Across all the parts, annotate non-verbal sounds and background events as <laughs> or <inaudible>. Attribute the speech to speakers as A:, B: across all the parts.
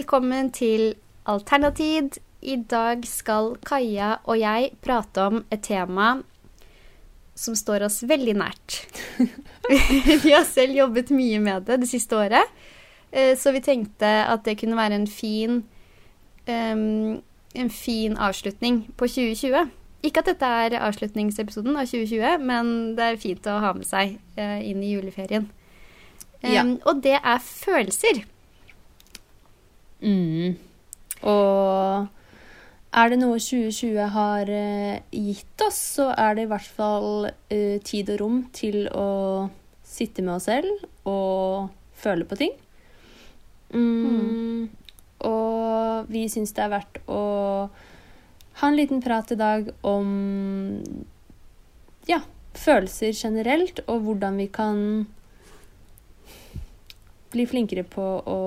A: velkommen til Alternativ. I dag skal Kaja og jeg prate om et tema som står oss veldig nært. <laughs> vi har selv jobbet mye med det det siste året, eh, så vi tenkte at det kunne være en fin, en fin avslutning på 2020. Ikke at dette er avslutningsepisoden av 2020, men det er fint å ha med seg uh, inn i juleferien. Ja. Og det er følelser.
B: Mm. Og er det noe 2020 har uh, gitt oss, så er det i hvert fall uh, tid og rom til å sitte med oss selv og føle på ting. Mm. Mm. Og vi syns det er verdt å ha en liten prat i dag om ja, følelser generelt, og hvordan vi kan bli flinkere på å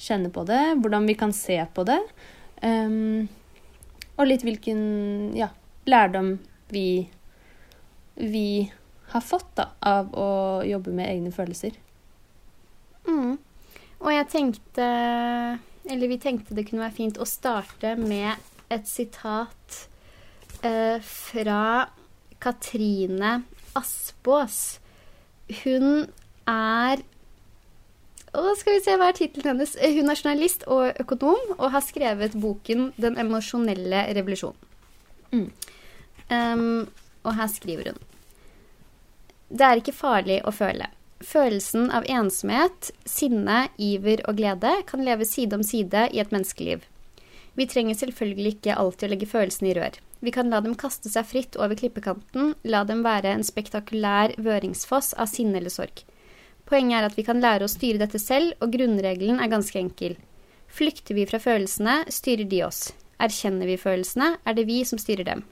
B: kjenne på det, hvordan vi kan se på det. Um, og litt hvilken ja, lærdom vi, vi har fått da, av å jobbe med egne følelser.
A: Mm. Og jeg tenkte Eller vi tenkte det kunne være fint å starte med et sitat eh, fra Katrine Aspås. Hun er og skal vi se, Hva er tittelen hennes? Hun er journalist og økonom og har skrevet boken 'Den emosjonelle revolusjonen'. Mm. Um, og her skriver hun Det er ikke farlig å føle. Følelsen av ensomhet, sinne, iver og glede kan leve side om side i et menneskeliv. Vi trenger selvfølgelig ikke alltid å legge følelsene i rør. Vi kan la dem kaste seg fritt over klippekanten, la dem være en spektakulær vøringsfoss av sinne eller sorg. Poenget er at vi kan lære å styre dette selv, og grunnregelen er ganske enkel. Flykter vi fra følelsene, styrer de oss. Erkjenner vi følelsene, er det vi som styrer dem.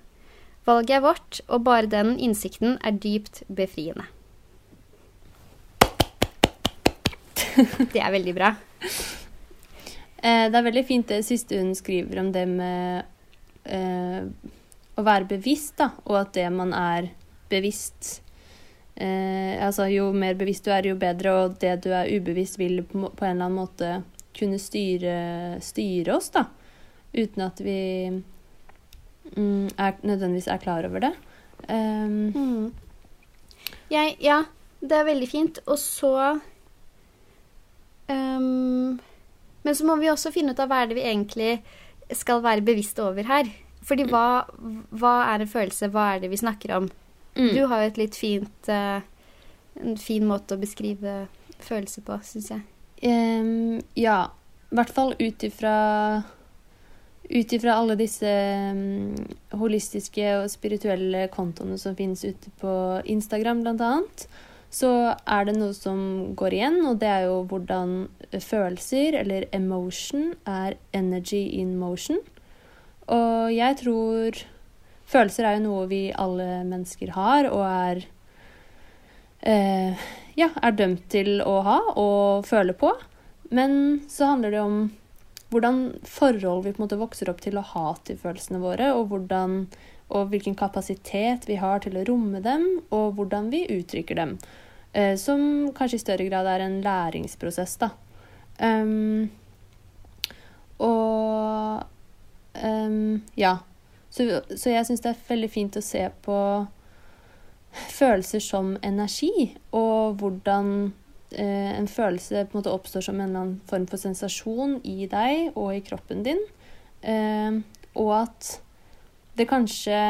A: Valget er vårt, og bare den innsikten er dypt befriende. <laughs> Det er veldig bra.
B: Eh, det er veldig fint det siste hun skriver om det med eh, å være bevisst, da, og at det man er bevisst eh, Altså jo mer bevisst du er, jo bedre, og det du er ubevisst, vil på, en eller annen måte kunne styre, styre oss, da. Uten at vi mm, er, nødvendigvis er klar over det. Um,
A: mm. Jeg, ja, det er veldig fint. Og så um, men så må vi også finne ut av hva er det vi egentlig skal være bevisste over her. Fordi hva, hva er en følelse? Hva er det vi snakker om? Mm. Du har jo et litt fint uh, En fin måte å beskrive følelser på, syns jeg.
B: Um, ja. I hvert fall ut ifra ut ifra alle disse um, holistiske og spirituelle kontoene som finnes ute på Instagram, blant annet, så er det noe som går igjen, og det er jo hvordan følelser, eller emotion, er energy in motion. Og jeg tror Følelser er jo noe vi alle mennesker har, og er eh, Ja, er dømt til å ha og føle på. Men så handler det om hvordan forhold vi på en måte vokser opp til å ha til følelsene våre, og, hvordan, og hvilken kapasitet vi har til å romme dem, og hvordan vi uttrykker dem. Eh, som kanskje i større grad er en læringsprosess, da. Um, og um, ja. Så, så jeg syns det er veldig fint å se på følelser som energi, og hvordan eh, en følelse på en måte oppstår som en eller annen form for sensasjon i deg og i kroppen din. Eh, og at det kanskje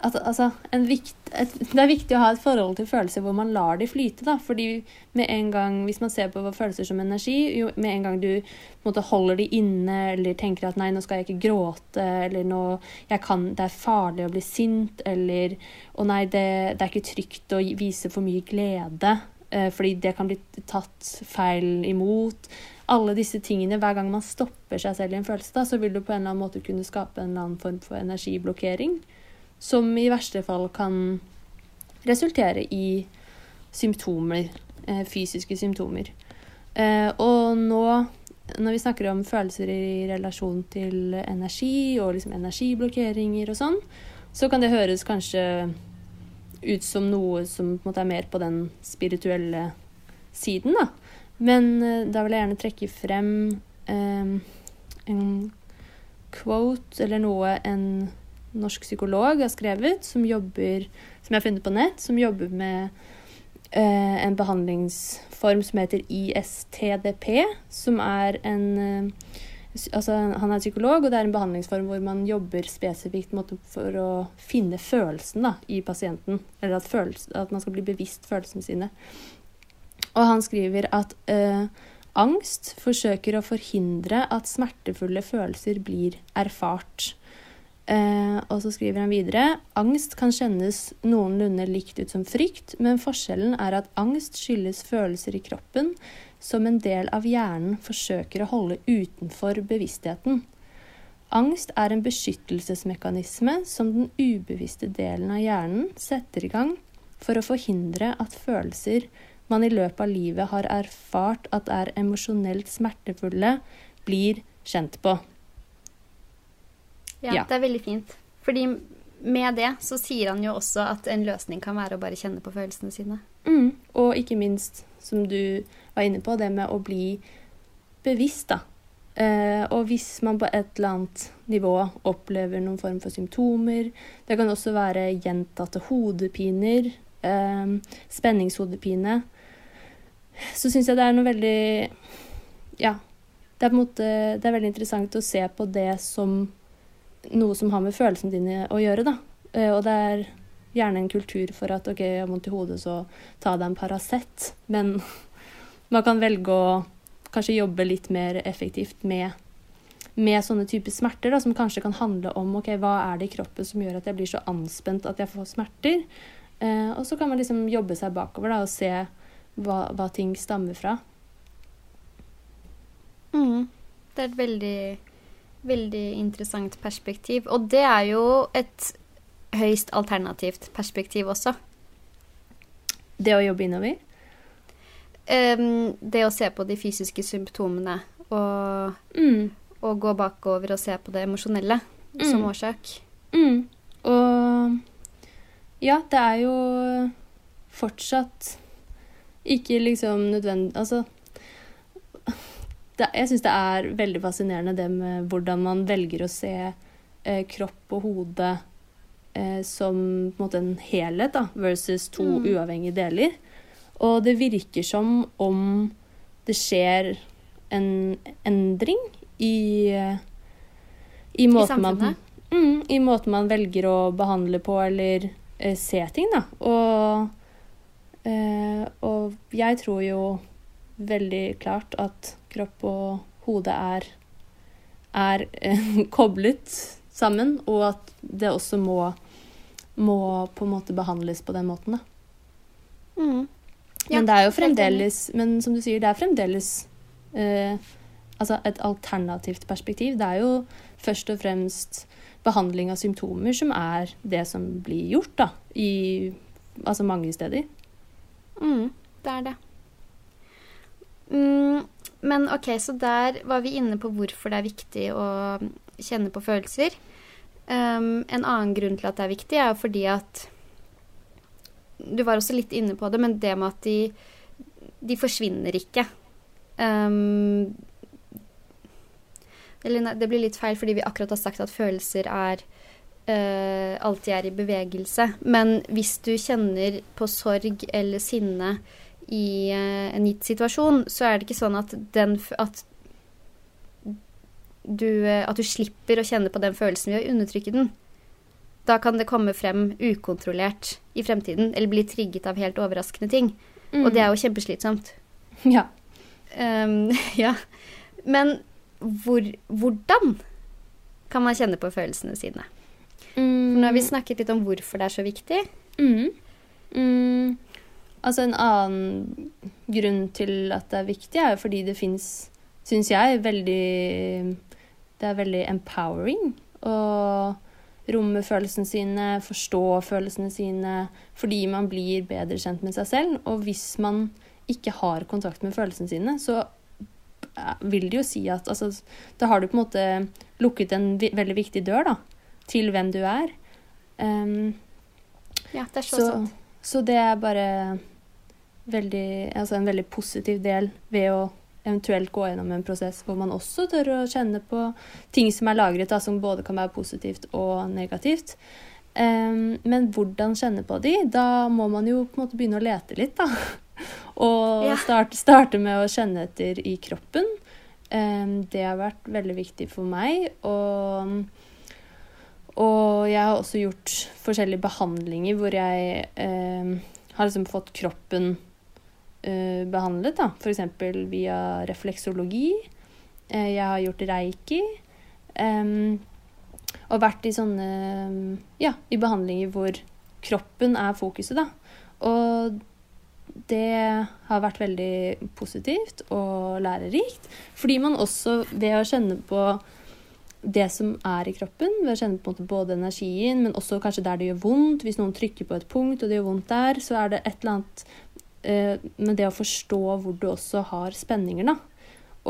B: at, altså, vikt, et, det er viktig å ha et forhold til følelser hvor man lar de flyte. Da. Fordi med en gang, Hvis man ser på følelser som energi, jo, med en gang du måte, holder de inne eller tenker at 'nei, nå skal jeg ikke gråte', eller nå, kan, 'det er farlig å bli sint', eller 'å nei, det, det er ikke trygt å vise for mye glede', eh, fordi det kan bli tatt feil imot. Alle disse tingene, Hver gang man stopper seg selv i en følelse, da, så vil du på en eller annen måte kunne skape en eller annen form for energiblokkering som i verste fall kan resultere i symptomer, eh, fysiske symptomer. Eh, og nå, når vi snakker om følelser i relasjon til energi og liksom energiblokkeringer og sånn, så kan det høres kanskje ut som noe som på en måte er mer på den spirituelle siden, da. Men eh, da vil jeg gjerne trekke frem eh, en quote eller noe en norsk psykolog har skrevet, som jobber Som jeg har funnet på nett, som jobber med eh, en behandlingsform som heter ISTDP, som er en eh, Altså, han er psykolog, og det er en behandlingsform hvor man jobber spesifikt måte, for å finne følelsen da, i pasienten. Eller at, følelse, at, man skal bli bevisst følelsene sine. Og han skriver at eh, angst forsøker å forhindre at smertefulle følelser blir erfart. Eh, og så skriver han videre angst kan kjennes noenlunde likt ut som frykt, men forskjellen er at angst skyldes følelser i kroppen som en del av hjernen forsøker å holde utenfor bevisstheten. Angst er en beskyttelsesmekanisme som den ubevisste delen av hjernen setter i gang for å forhindre at følelser man i løpet av livet har erfart at er emosjonelt smertefulle, blir kjent på.
A: Ja, ja, det er veldig fint. Fordi med det så sier han jo også at en løsning kan være å bare kjenne på følelsene sine.
B: Mm, og ikke minst, som du var inne på, det med å bli bevisst, da. Eh, og hvis man på et eller annet nivå opplever noen form for symptomer Det kan også være gjentatte hodepiner, eh, spenningshodepine. Så syns jeg det er noe veldig Ja. Det er på en måte Det er veldig interessant å se på det som noe som har med følelsene dine å gjøre, da. Eh, og det er gjerne en kultur for at OK, jeg har vondt i hodet, så ta deg en Paracet. Men <laughs> man kan velge å kanskje jobbe litt mer effektivt med, med sånne typer smerter, da, som kanskje kan handle om OK, hva er det i kroppen som gjør at jeg blir så anspent at jeg får smerter? Eh, og så kan man liksom jobbe seg bakover da, og se hva, hva ting stammer fra.
A: Mm. Det er et veldig Veldig interessant perspektiv. Og det er jo et høyst alternativt perspektiv også.
B: Det å jobbe innover?
A: Um, det å se på de fysiske symptomene og, mm. og gå bakover og se på det emosjonelle mm. som årsak.
B: Mm. Og ja, det er jo fortsatt ikke liksom nødvendig Altså det, jeg syns det er veldig fascinerende det med hvordan man velger å se eh, kropp og hode eh, som på en måte en helhet, da, versus to mm. uavhengige deler. Og det virker som om det skjer en endring i, i måten I man mm, I måten man velger å behandle på eller eh, se ting, da. Og, eh, og jeg tror jo veldig klart at kropp og hode er, er eh, <laughs> koblet sammen, og at det også må, må, på en måte behandles på den måten, da. Mm. Ja, men det er jo fremdeles Men som du sier, det er fremdeles eh, altså et alternativt perspektiv. Det er jo først og fremst behandling av symptomer som er det som blir gjort, da, i altså mange steder.
A: Mm, det er det. Mm, men OK, så der var vi inne på hvorfor det er viktig å kjenne på følelser. Um, en annen grunn til at det er viktig, er fordi at Du var også litt inne på det, men det med at de, de forsvinner ikke. Um, eller det blir litt feil fordi vi akkurat har sagt at følelser er uh, alltid er i bevegelse. Men hvis du kjenner på sorg eller sinne i uh, en gitt situasjon, så er det ikke sånn at, den, at, du, uh, at du slipper å kjenne på den følelsen ved å undertrykke den. Da kan det komme frem ukontrollert i fremtiden, eller bli trigget av helt overraskende ting. Mm. Og det er jo kjempeslitsomt. <laughs>
B: Ja.
A: Um, <laughs> ja. Men hvor, hvordan kan man kjenne på følelsene sine? Mm. Nå har vi snakket litt om hvorfor det er så viktig.
B: Mm. Mm. Altså en annen grunn til at det er viktig, er jo fordi det fins, syns jeg, veldig Det er veldig empowering å romme følelsene sine, forstå følelsene sine, fordi man blir bedre kjent med seg selv. Og hvis man ikke har kontakt med følelsene sine, så vil det jo si at altså, Da har du på en måte lukket en veldig viktig dør da, til hvem du er. Um,
A: ja, det er så, så sant.
B: Så det er bare veldig, altså en veldig positiv del ved å eventuelt gå gjennom en prosess hvor man også tør å kjenne på ting som er lagret, da, som både kan være positivt og negativt. Um, men hvordan kjenne på de? Da må man jo på en måte begynne å lete litt, da. <laughs> og
A: Ja.
B: starte, starte med å kjenne etter i kroppen. Um, det har vært veldig viktig for meg. Og, og jeg har også gjort forskjellige behandlinger hvor jeg um, har liksom fått kroppen uh, behandlet, da. F.eks. via refleksologi. Uh, jeg har gjort reiki. Um, og vært i sånne Ja, i behandlinger hvor kroppen er fokuset, da. Og det har vært veldig positivt og lærerikt. Fordi man også, ved å kjenne på det som er i kroppen, ved å kjenne på både energien, men også kanskje der det gjør vondt. Hvis noen trykker på et punkt, og det gjør vondt der, så er det et eller annet eh, med det å forstå hvor du også har spenninger, da.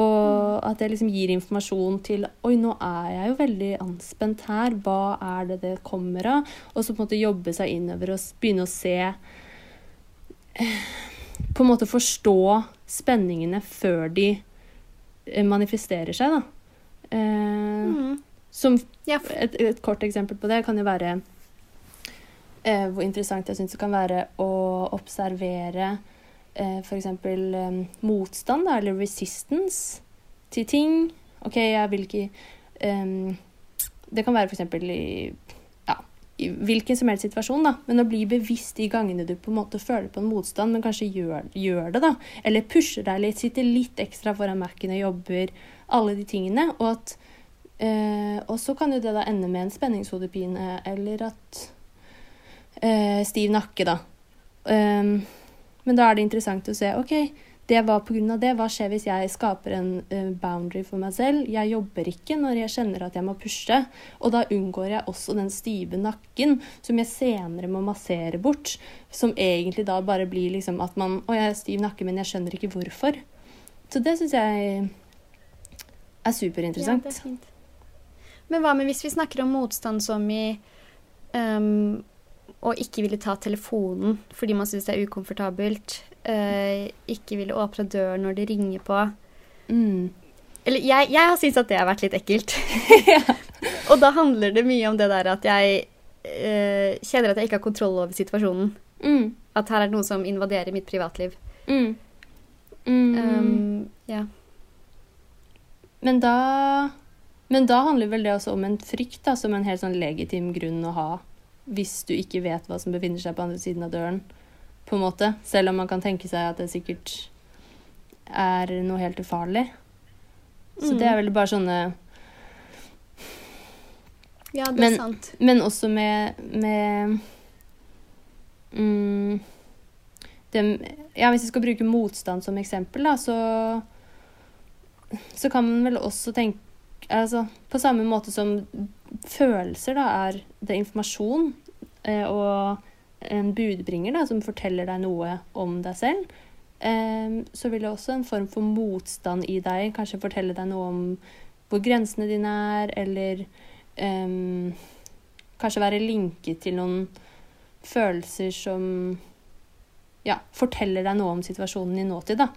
B: Og at det liksom gir informasjon til Oi, nå er jeg jo veldig anspent her. Hva er det det kommer av? Og så på en måte jobbe seg innover og begynne å se eh, På en måte forstå spenningene før de eh, manifesterer seg, da. Eh,
A: Mm.
B: Som et, et kort eksempel på det kan jo være eh, hvor interessant jeg syns det kan være å observere eh, f.eks. Eh, motstand, da, eller resistance til ting. OK, jeg vil ikke eh, Det kan være f.eks. i i hvilken som helst situasjon, da. Men å bli bevisst de gangene du på en måte føler på en motstand, men kanskje gjør, gjør det, da. Eller pusher deg litt, sitter litt ekstra foran Mac-en og jobber. Alle de tingene. Og at eh, Og så kan jo det da ende med en spenningshodepine, eller at eh, Stiv nakke, da. Um, men da er det interessant å se OK, det var pga. det. Hva skjer hvis jeg skaper en uh, boundary for meg selv? Jeg jobber ikke når jeg kjenner at jeg må pushe. Og da unngår jeg også den stive nakken som jeg senere må massere bort. Som egentlig da bare blir liksom at man Å, jeg har stiv nakke, men jeg skjønner ikke hvorfor. Så det syns jeg er superinteressant.
A: Ja, det er fint. Men hva med hvis vi snakker om motstand som i ehm, å ikke ville ta telefonen fordi man syns det er ukomfortabelt, Uh, ikke ville åpne døren når det ringer på
B: Mm.
A: Eller jeg, jeg har syntes at det har vært litt ekkelt. <laughs> Og da handler det mye om det der at jeg uh, kjenner at jeg ikke har kontroll over situasjonen.
B: Mm.
A: At her er det noe som invaderer mitt privatliv.
B: Mm.
A: Um, ja.
B: Men da Men da handler vel det også om en frykt, da, som en helt sånn legitim grunn å ha hvis du ikke vet hva som befinner seg på andre siden av døren, på en måte. Selv om man kan tenke seg at det sikkert er noe helt ufarlig. Så det er vel bare sånne
A: ja, det
B: Men-
A: er sant.
B: Men også med, med mm, det, Ja, hvis vi skal bruke motstand som eksempel, da, så Så kan man vel også tenke Altså, på samme måte som følelser, da, er det informasjon og en budbringer da, som forteller deg noe om deg selv, eh, så vil det også en form for motstand i deg kanskje fortelle deg noe om hvor grensene dine er, eller em, kanskje være linket til noen følelser som ja, forteller deg noe om situasjonen i nåtid, da.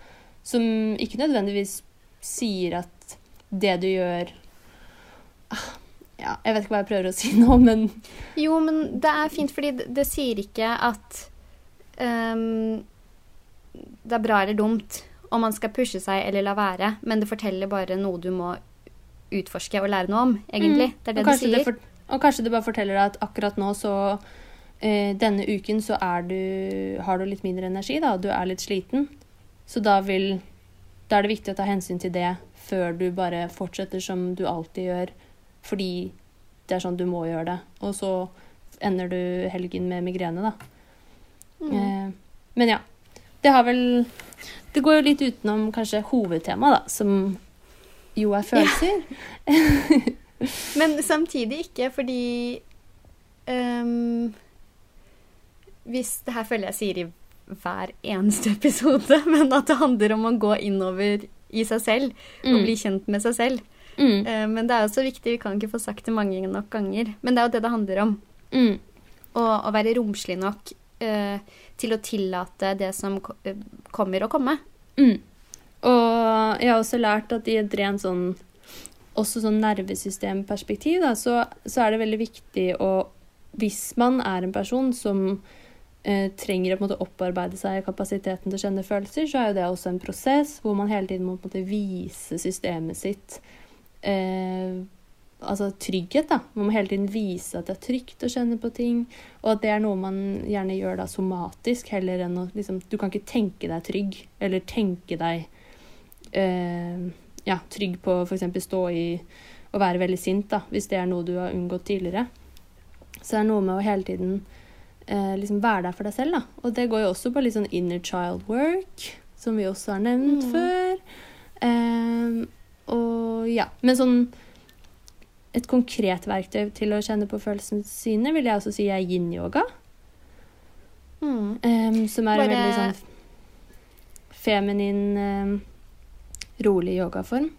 B: Som ikke nødvendigvis sier at det du gjør ah, Ja, jeg vet ikke hva jeg prøver å si nå, men
A: Jo, men det er fint, fordi det, det sier ikke at um, det er bra eller dumt om man skal pushe seg eller la være, men det forteller bare noe du må utforske og lære noe om, egentlig.
B: Mm.
A: Det er det det
B: sier.
A: sier.
B: for, og kanskje det bare forteller deg at akkurat nå så uh, Denne uken så er du, har du litt mindre energi, da. Du er litt sliten. Så da vil Da er det viktig å ta hensyn til det før du bare fortsetter som du alltid gjør, fordi det er sånn du må gjøre det. Og så ender du helgen med migrene, da.
A: Mm.
B: Eh, men ja. Det har vel Det går jo litt utenom kanskje hovedtemaet, da, som jo er følelser. <laughs>
A: Men samtidig ikke, fordi um, Hvis det her føler jeg sier i hver eneste episode, <laughs> men at det handler om å gå innover i seg selv og
B: Mm.
A: bli kjent med seg selv.
B: Mm.
A: Eh, men det er også viktig, vi kan ikke få sagt det mange nok ganger. Men det er jo det det handler om.
B: Mm.
A: Og å være romslig nok eh, til å tillate det som eh, kommer å komme.
B: Mm. Og jeg har også lært at i et rent sånn også sånn nervesystemperspektiv, da, så, så er det veldig viktig å Hvis man er en person som eh, trenger å måte opparbeide seg kapasiteten til å kjenne følelser, så er jo det også en prosess hvor man hele tiden må måte vise systemet sitt eh, altså trygghet. da. Man må hele tiden vise at det er trygt å kjenne på ting, og at det er noe man gjerne gjør da somatisk, heller enn å liksom Du kan ikke tenke deg trygg, eller tenke deg eh, ja, trygg på f.eks. stå i å være veldig sint, da, hvis det er noe du har unngått tidligere. Så det er noe med å hele tiden eh, liksom være der for deg selv, da. Og det går jo også på litt sånn inner child work, som vi også har nevnt
A: Mm.
B: før. Eh, og ja. Men sånn et konkret verktøy til å kjenne på følelsene sine vil jeg også si er yin-yoga.
A: Mm.
B: Um, som er en veldig sånn feminin, um, rolig yogaform.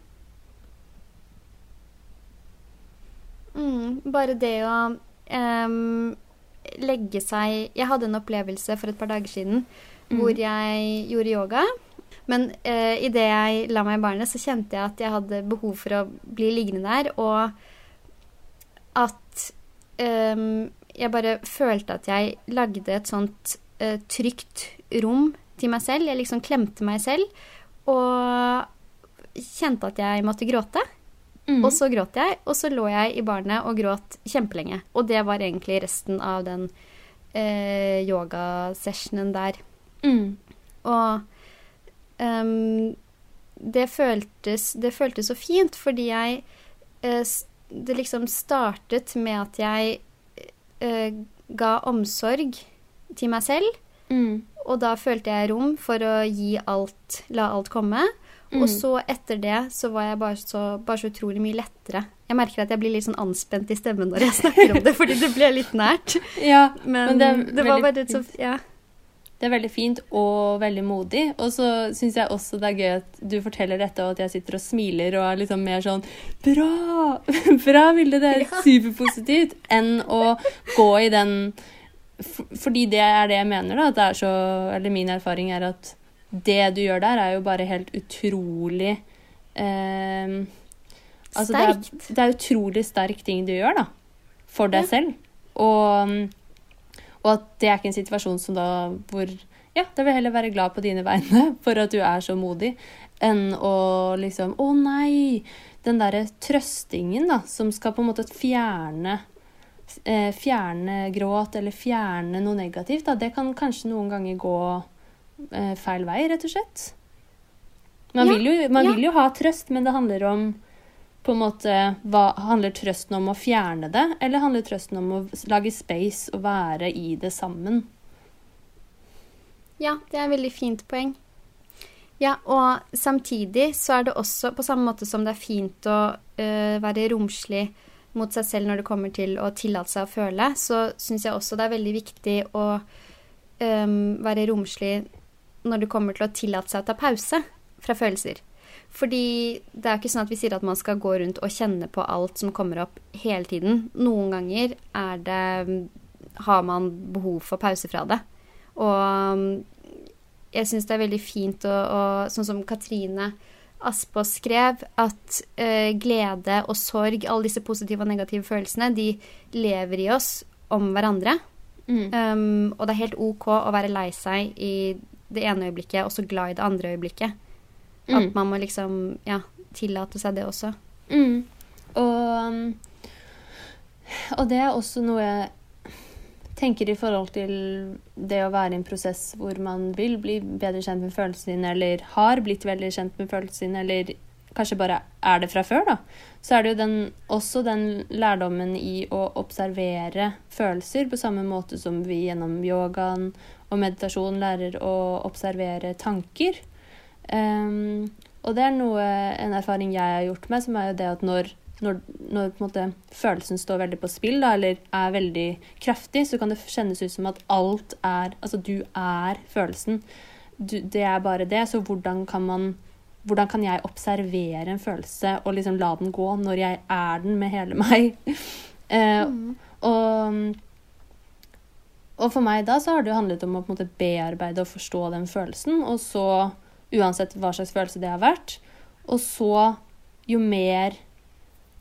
A: Mm, bare det å um, legge seg Jeg hadde en opplevelse for et par dager siden
B: Mm.
A: hvor jeg gjorde yoga. Men uh, idet jeg la meg i barnet, så kjente jeg at jeg hadde behov for å bli liggende der, og at em, jeg bare følte at jeg lagde et sånt eh, trygt rom til meg selv. Jeg liksom klemte meg selv og kjente at jeg måtte gråte.
B: Mm.
A: Og så gråt jeg, og så lå jeg i barnet og gråt kjempelenge. Og det var egentlig resten av den eh, yogasessionen der.
B: Mm.
A: Og ehm, det, føltes, det føltes så fint, fordi jeg uh, Det liksom startet med at jeg uh, ga omsorg til meg selv.
B: Mm.
A: Og da følte jeg rom for å gi alt, la alt komme.
B: Mm.
A: Og så etter det så var jeg bare så, bare så utrolig mye lettere. Jeg merker at jeg blir litt sånn anspent i stemmen når jeg <laughs> snakker om det, fordi det ble litt nært.
B: Ja,
A: Men,
B: Men det
A: det, var
B: bare
A: bare så Ja.
B: Det er veldig fint og veldig modig. Og så syns jeg også det er gøy at du forteller dette, og at jeg sitter og smiler og er liksom mer sånn Bra! <laughs> Bra, Vilde! Det er <laughs> superpositivt. Enn å gå i den Fordi det er det jeg mener, da. At det er så Eller min erfaring er at det du gjør der, er jo bare helt utrolig eh, altså det er-
A: Sterkt.
B: Det er utrolig sterk ting du gjør, da. For deg
A: Ja.
B: selv. Og, og at det er ikke en situasjon som da hvor Ja, da vil jeg heller være glad på dine vegne <laughs> for at du er så modig, enn å liksom Å nei! Den derre trøstingen, da, som skal på en måte fjerne eh, Fjerne gråt eller fjerne noe negativt, da, det kan kanskje noen ganger gå eh, feil vei, rett og slett. Man,
A: Ja,
B: vil, jo, man
A: ja.
B: vil jo ha trøst, men det handler om på en måte, hva, Handler trøsten om å fjerne det, eller handler trøsten om å lage space og være i det sammen?
A: Ja, det er et veldig fint poeng. Ja, og samtidig så er det også, på samme måte som det er fint å øh, være romslig mot seg selv når det kommer til å tillate seg å føle, så syns jeg også det er veldig viktig å øh, være romslig når det kommer til å tillate seg å ta pause fra følelser. Fordi det er jo ikke sånn at vi sier at man skal gå rundt og kjenne på alt som kommer opp hele tiden. Noen ganger er det har man behov for pause fra det. Og jeg syns det er veldig fint å, å Sånn som Katrine Aspås skrev, at eh, glede og sorg, alle disse positive og negative følelsene, de lever i oss om hverandre.
B: Mm.
A: Um, og det er helt OK å være lei seg i det ene øyeblikket og så glad i det andre øyeblikket.
B: Mm.
A: At man må liksom ja, tillate seg det også.
B: Mm. Og, um, og det er også noe jeg tenker i forhold til det å være i en prosess hvor man vil bli bedre kjent med følelsene dine, eller har blitt veldig kjent med følelsene dine, eller kanskje bare er det fra før, da. Så er det jo den, også den lærdommen i å observere følelser på samme måte som vi gjennom yogaen og meditasjon lærer å observere tanker. Um, og det er noe, en erfaring jeg har gjort meg, som er jo det at når, når, når måte, følelsen står veldig på spill, da, eller er veldig kraftig, så kan det kjennes ut som at alt er Altså, du er følelsen. Du, det er bare det. Så hvordan kan man hvordan kan jeg observere en følelse og liksom la den gå når jeg er den med hele <laughs> meg? eh,
A: Mm.
B: og, Og for meg da så har det jo handlet om å på en måte bearbeide og forstå den følelsen, og så uansett hva slags følelse det har vært. Og så, jo mer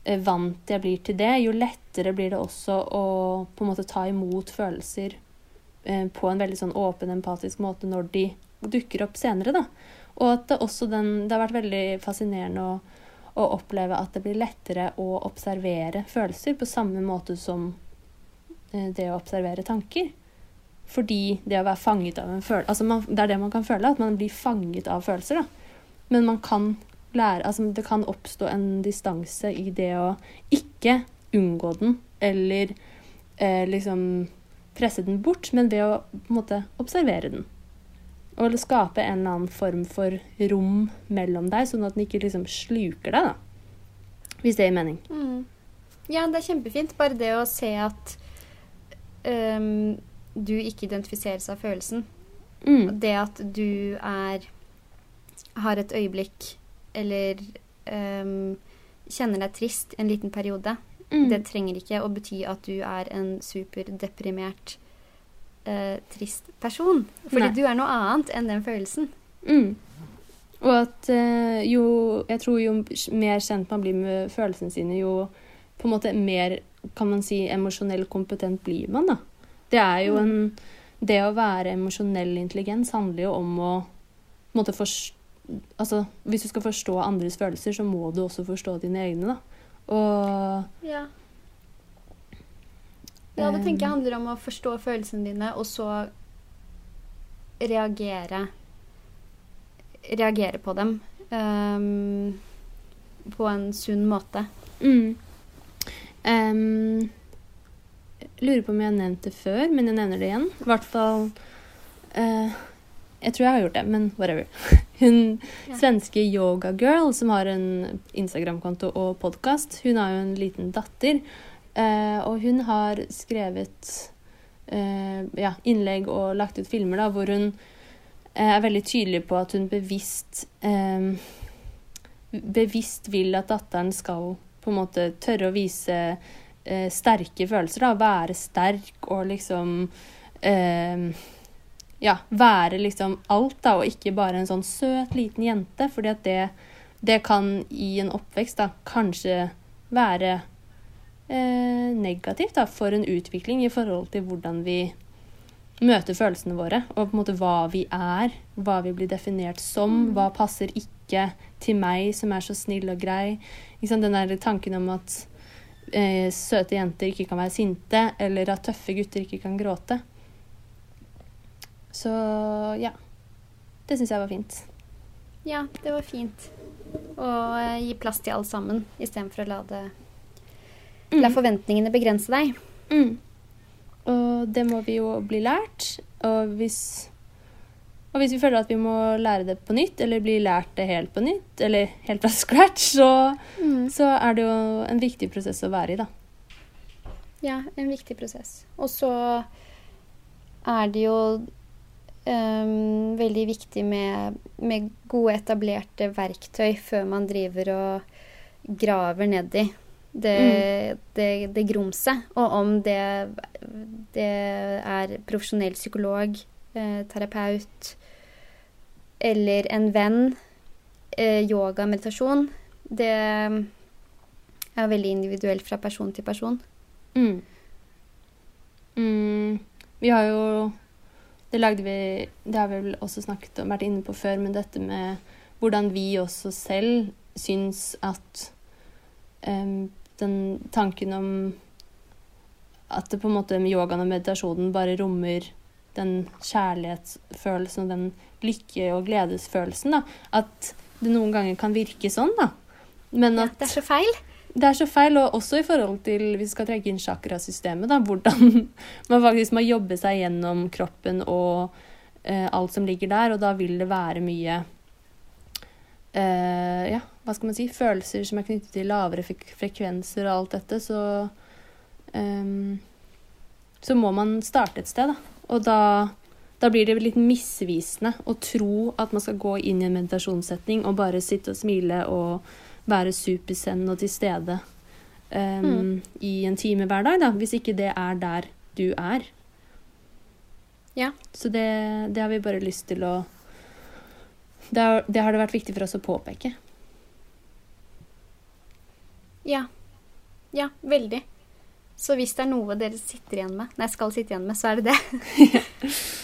B: eh, vant jeg blir til det, jo lettere blir det også å på en måte ta imot følelser eh, på en veldig sånn åpen, empatisk måte når de dukker opp senere, da. Og at det også den Det har vært veldig fascinerende å, å oppleve at det blir lettere å observere følelser på samme måte som eh, det å observere tanker. Fordi det å være fanget av en følelse altså man, Det er det man kan føle, at man blir fanget av følelser. da. Men man kan lære altså Det kan oppstå en distanse i det å ikke unngå den, eller eh, liksom presse den bort, men ved å på en måte observere den. Og skape en eller annen form for rom mellom deg, sånn at den ikke liksom sluker deg, da. Hvis det gir mening.
A: Mm. Ja, det er kjempefint. Bare det å se at um, du ikke identifiseres av følelsen.
B: Mm.
A: Det at du er Har et øyeblikk eller um, kjenner deg trist en liten periode.
B: Mm.
A: Det trenger ikke å bety at du er en superdeprimert, uh, trist person. Fordi
B: Nei.
A: du er noe annet enn den følelsen.
B: Mm. Og at uh, jo Jeg tror jo mer kjent man blir med følelsene sine, jo på en måte mer kan man si emosjonell kompetent blir man, da. Det er jo en Det å være emosjonell intelligens handler jo om å måte forstå Altså, hvis du skal forstå andres følelser, så må du også forstå dine egne, da. Og
A: Ja. Ja, det tenker jeg
B: Um,
A: handler om å forstå følelsene dine, og så reagere Reagere på dem um, på en sunn måte.
B: Mm. Em, lurer på om jeg har nevnt det før, men jeg nevner det igjen. I hvert fall eh, Jeg tror jeg har gjort det, men whatever. <laughs> Hun
A: Ja.
B: svenske Yoga Girl, som har en Instagram-konto og podkast, hun har jo en liten datter. eh, og hun har skrevet eh, ja, innlegg og lagt ut filmer da, hvor hun eh, er veldig tydelig på at hun bevisst eh, bevisst vil at datteren skal på en måte tørre å vise eh, sterke følelser. Da. Være sterk og liksom eh, Ja, være liksom alt, da, og ikke bare en sånn søt, liten jente. fordi at det, det kan i en oppvekst da kanskje være eh, negativt da, for en utvikling i forhold til hvordan vi møter følelsene våre, og på en måte hva vi er, hva vi blir definert som, hva passer ikke til meg som er så snill og grei. Den der tanken om at eh, søte jenter ikke kan være sinte, eller at tøffe gutter ikke kan gråte. Så ja. Det syns jeg var fint.
A: Ja, det var fint. Å eh, gi plass til alle sammen, istedenfor å la det La forventningene begrense deg.
B: Mm. Og det må vi jo bli lært. Og hvis, og hvis vi føler at vi må lære det på nytt, eller bli lært det helt på nytt, eller helt fra <laughs> scratch, så, så er det jo en viktig prosess å være i, da.
A: Ja, en viktig prosess. Og så er det jo um, veldig viktig med, med gode, etablerte verktøy før man driver og graver nedi det, det, det grumset. Og om det, det er profesjonell psykolog, eh, terapeut eller en venn, eh, yoga, meditasjon, det er veldig individuelt fra person til person.
B: Mm. Mm. Vi har jo Det lagde vi Det har vi vel også snakket om, vært inne på før, men dette med hvordan vi også selv syns at um, den tanken om at det på en måte med yogaen og meditasjonen bare rommer den kjærlighetsfølelsen og den lykke- og gledesfølelsen. da, At det noen ganger kan virke sånn, da. Men
A: Ja, det er så feil.
B: det er så feil, og også i forhold til hvis vi skal trekke inn chakrasystemet, da, hvordan <laughs> man faktisk må jobbe seg gjennom kroppen og eh, alt som ligger der, og da vil det være mye eh, ja, hva skal man si, følelser som er knyttet til lavere fek frekvenser og alt dette, så eh, så må man starte et sted, da. Og da, da blir det litt misvisende å tro at man skal gå inn i en meditasjonssetning og bare sitte og smile og være supersend og til stede ehm, i en time hver dag, da, hvis ikke det er der du er.
A: Ja.
B: Så det, det har vi bare lyst til å det har, det har det vært viktig for oss å påpeke.
A: Ja. Ja, veldig. Så hvis det er noe dere sitter igjen med, nei, skal sitte igjen med, så er det det. <laughs> <laughs>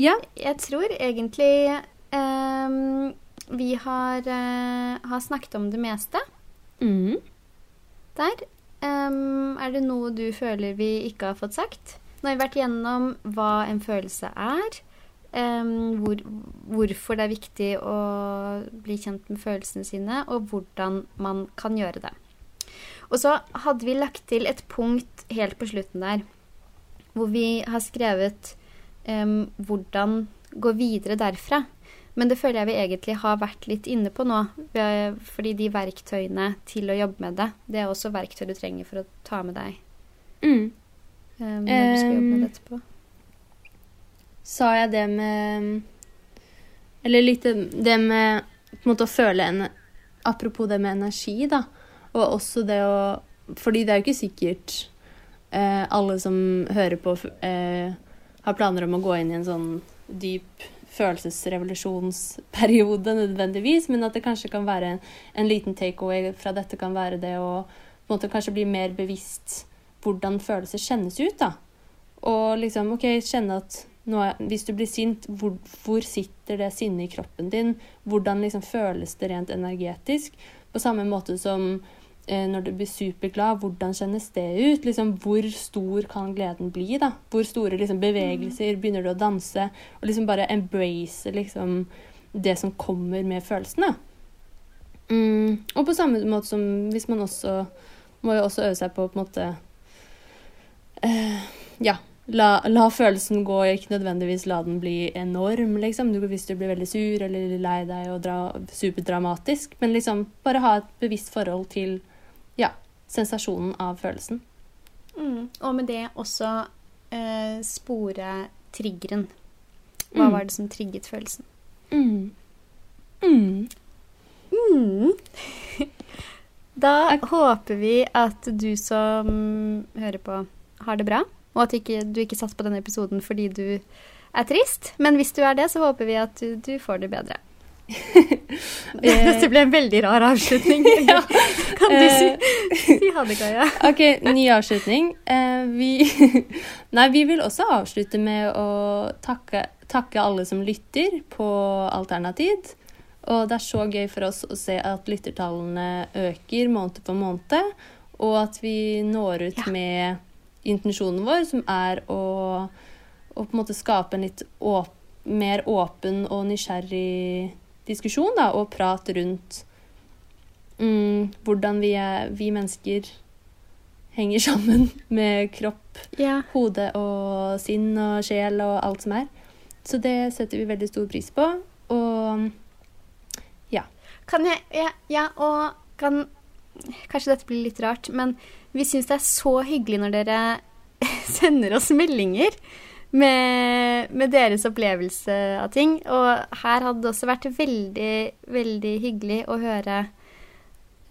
B: Ja.
A: Jeg tror egentlig um, vi har, uh, har snakket om det meste
B: Mm.
A: der. Um, er det noe du føler vi ikke har fått sagt? Nå har vi vært gjennom hva en følelse er. Um, hvor, hvorfor det er viktig å bli kjent med følelsene sine, og hvordan man kan gjøre det. Og så hadde vi lagt til et punkt helt på slutten der, hvor vi har skrevet em, hvordan gå videre derfra. Men det føler jeg vi egentlig har vært litt inne på nå. Fordi de verktøyene til å jobbe med det, det er også verktøy du trenger for å ta med deg
B: Mm.
A: um, når du skal jobbe med det etterpå.
B: Sa jeg det med Eller litt det med på en måte å føle en Apropos det med energi, da. Og også det å Fordi det er jo ikke sikkert eh, alle som hører på, eh, har planer om å gå inn i en sånn dyp følelsesrevolusjonsperiode nødvendigvis, men at det kanskje kan være en, en liten takeaway fra dette kan være det å på en måte kanskje bli mer bevisst hvordan følelser kjennes ut, da. Og liksom, OK, kjenne at er, hvis du blir sint, hvor, hvor sitter det sinnet i kroppen din? Hvordan liksom føles det rent energetisk? På samme måte som når du blir superglad, hvordan kjennes det ut? Liksom, hvor stor kan gleden bli? da? Hvor store liksom, bevegelser begynner du å danse? Og liksom bare embrace liksom, det som kommer med følelsene. Mm, og på samme måte som hvis man også må jo også øve seg på på en måte eh, Ja, la, la følelsen gå, ikke nødvendigvis la den bli enorm, liksom. Du, hvis du blir veldig sur eller lei deg og dra, superdramatisk. Men liksom bare ha et bevisst forhold til sensasjonen av følelsen.
A: Mm. Og med det også eh, spore triggeren. Hva
B: Mm.
A: var det som trigget følelsen?
B: Mm. Mm.
A: Mm. <laughs> Da
B: Ok.
A: håper vi at du som hører på, har det bra. Og at ikke, du ikke satt på denne episoden fordi du er trist. Men hvis du er det, så håper vi at du, du får det bedre. <laughs> Dette ble en veldig rar avslutning. <laughs> <laughs> Kan du si, si ha det, Kaja?
B: OK, ny avslutning. Eh, vi Nei, vi vil også avslutte med å takke, takke alle som lytter på Alternativ. Og det er så gøy for oss å se at lyttertallene øker måned for måned, og at vi når ut
A: Ja.
B: med intensjonen vår, som er å, å på en måte skape en litt åp mer åpen og nysgjerrig diskusjon, da, og prat rundt mm, hvordan vi, er, vi mennesker henger <laughs> sammen med kropp,
A: Ja.
B: hode og sinn og sjel og alt som er. Så det setter vi veldig stor pris på. Og
A: Kan jeg Ja, ja og kan Kanskje dette blir litt rart, men vi syns det er så hyggelig når dere <laughs> sender oss meldinger med, med deres opplevelse av ting. Og her hadde det også vært veldig, veldig hyggelig å høre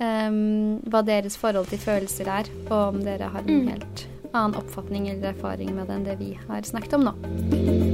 A: um, hva deres forhold til følelser er, og om dere har en
B: Mm.
A: helt annen oppfatning eller erfaring med det enn det vi har snakket om nå.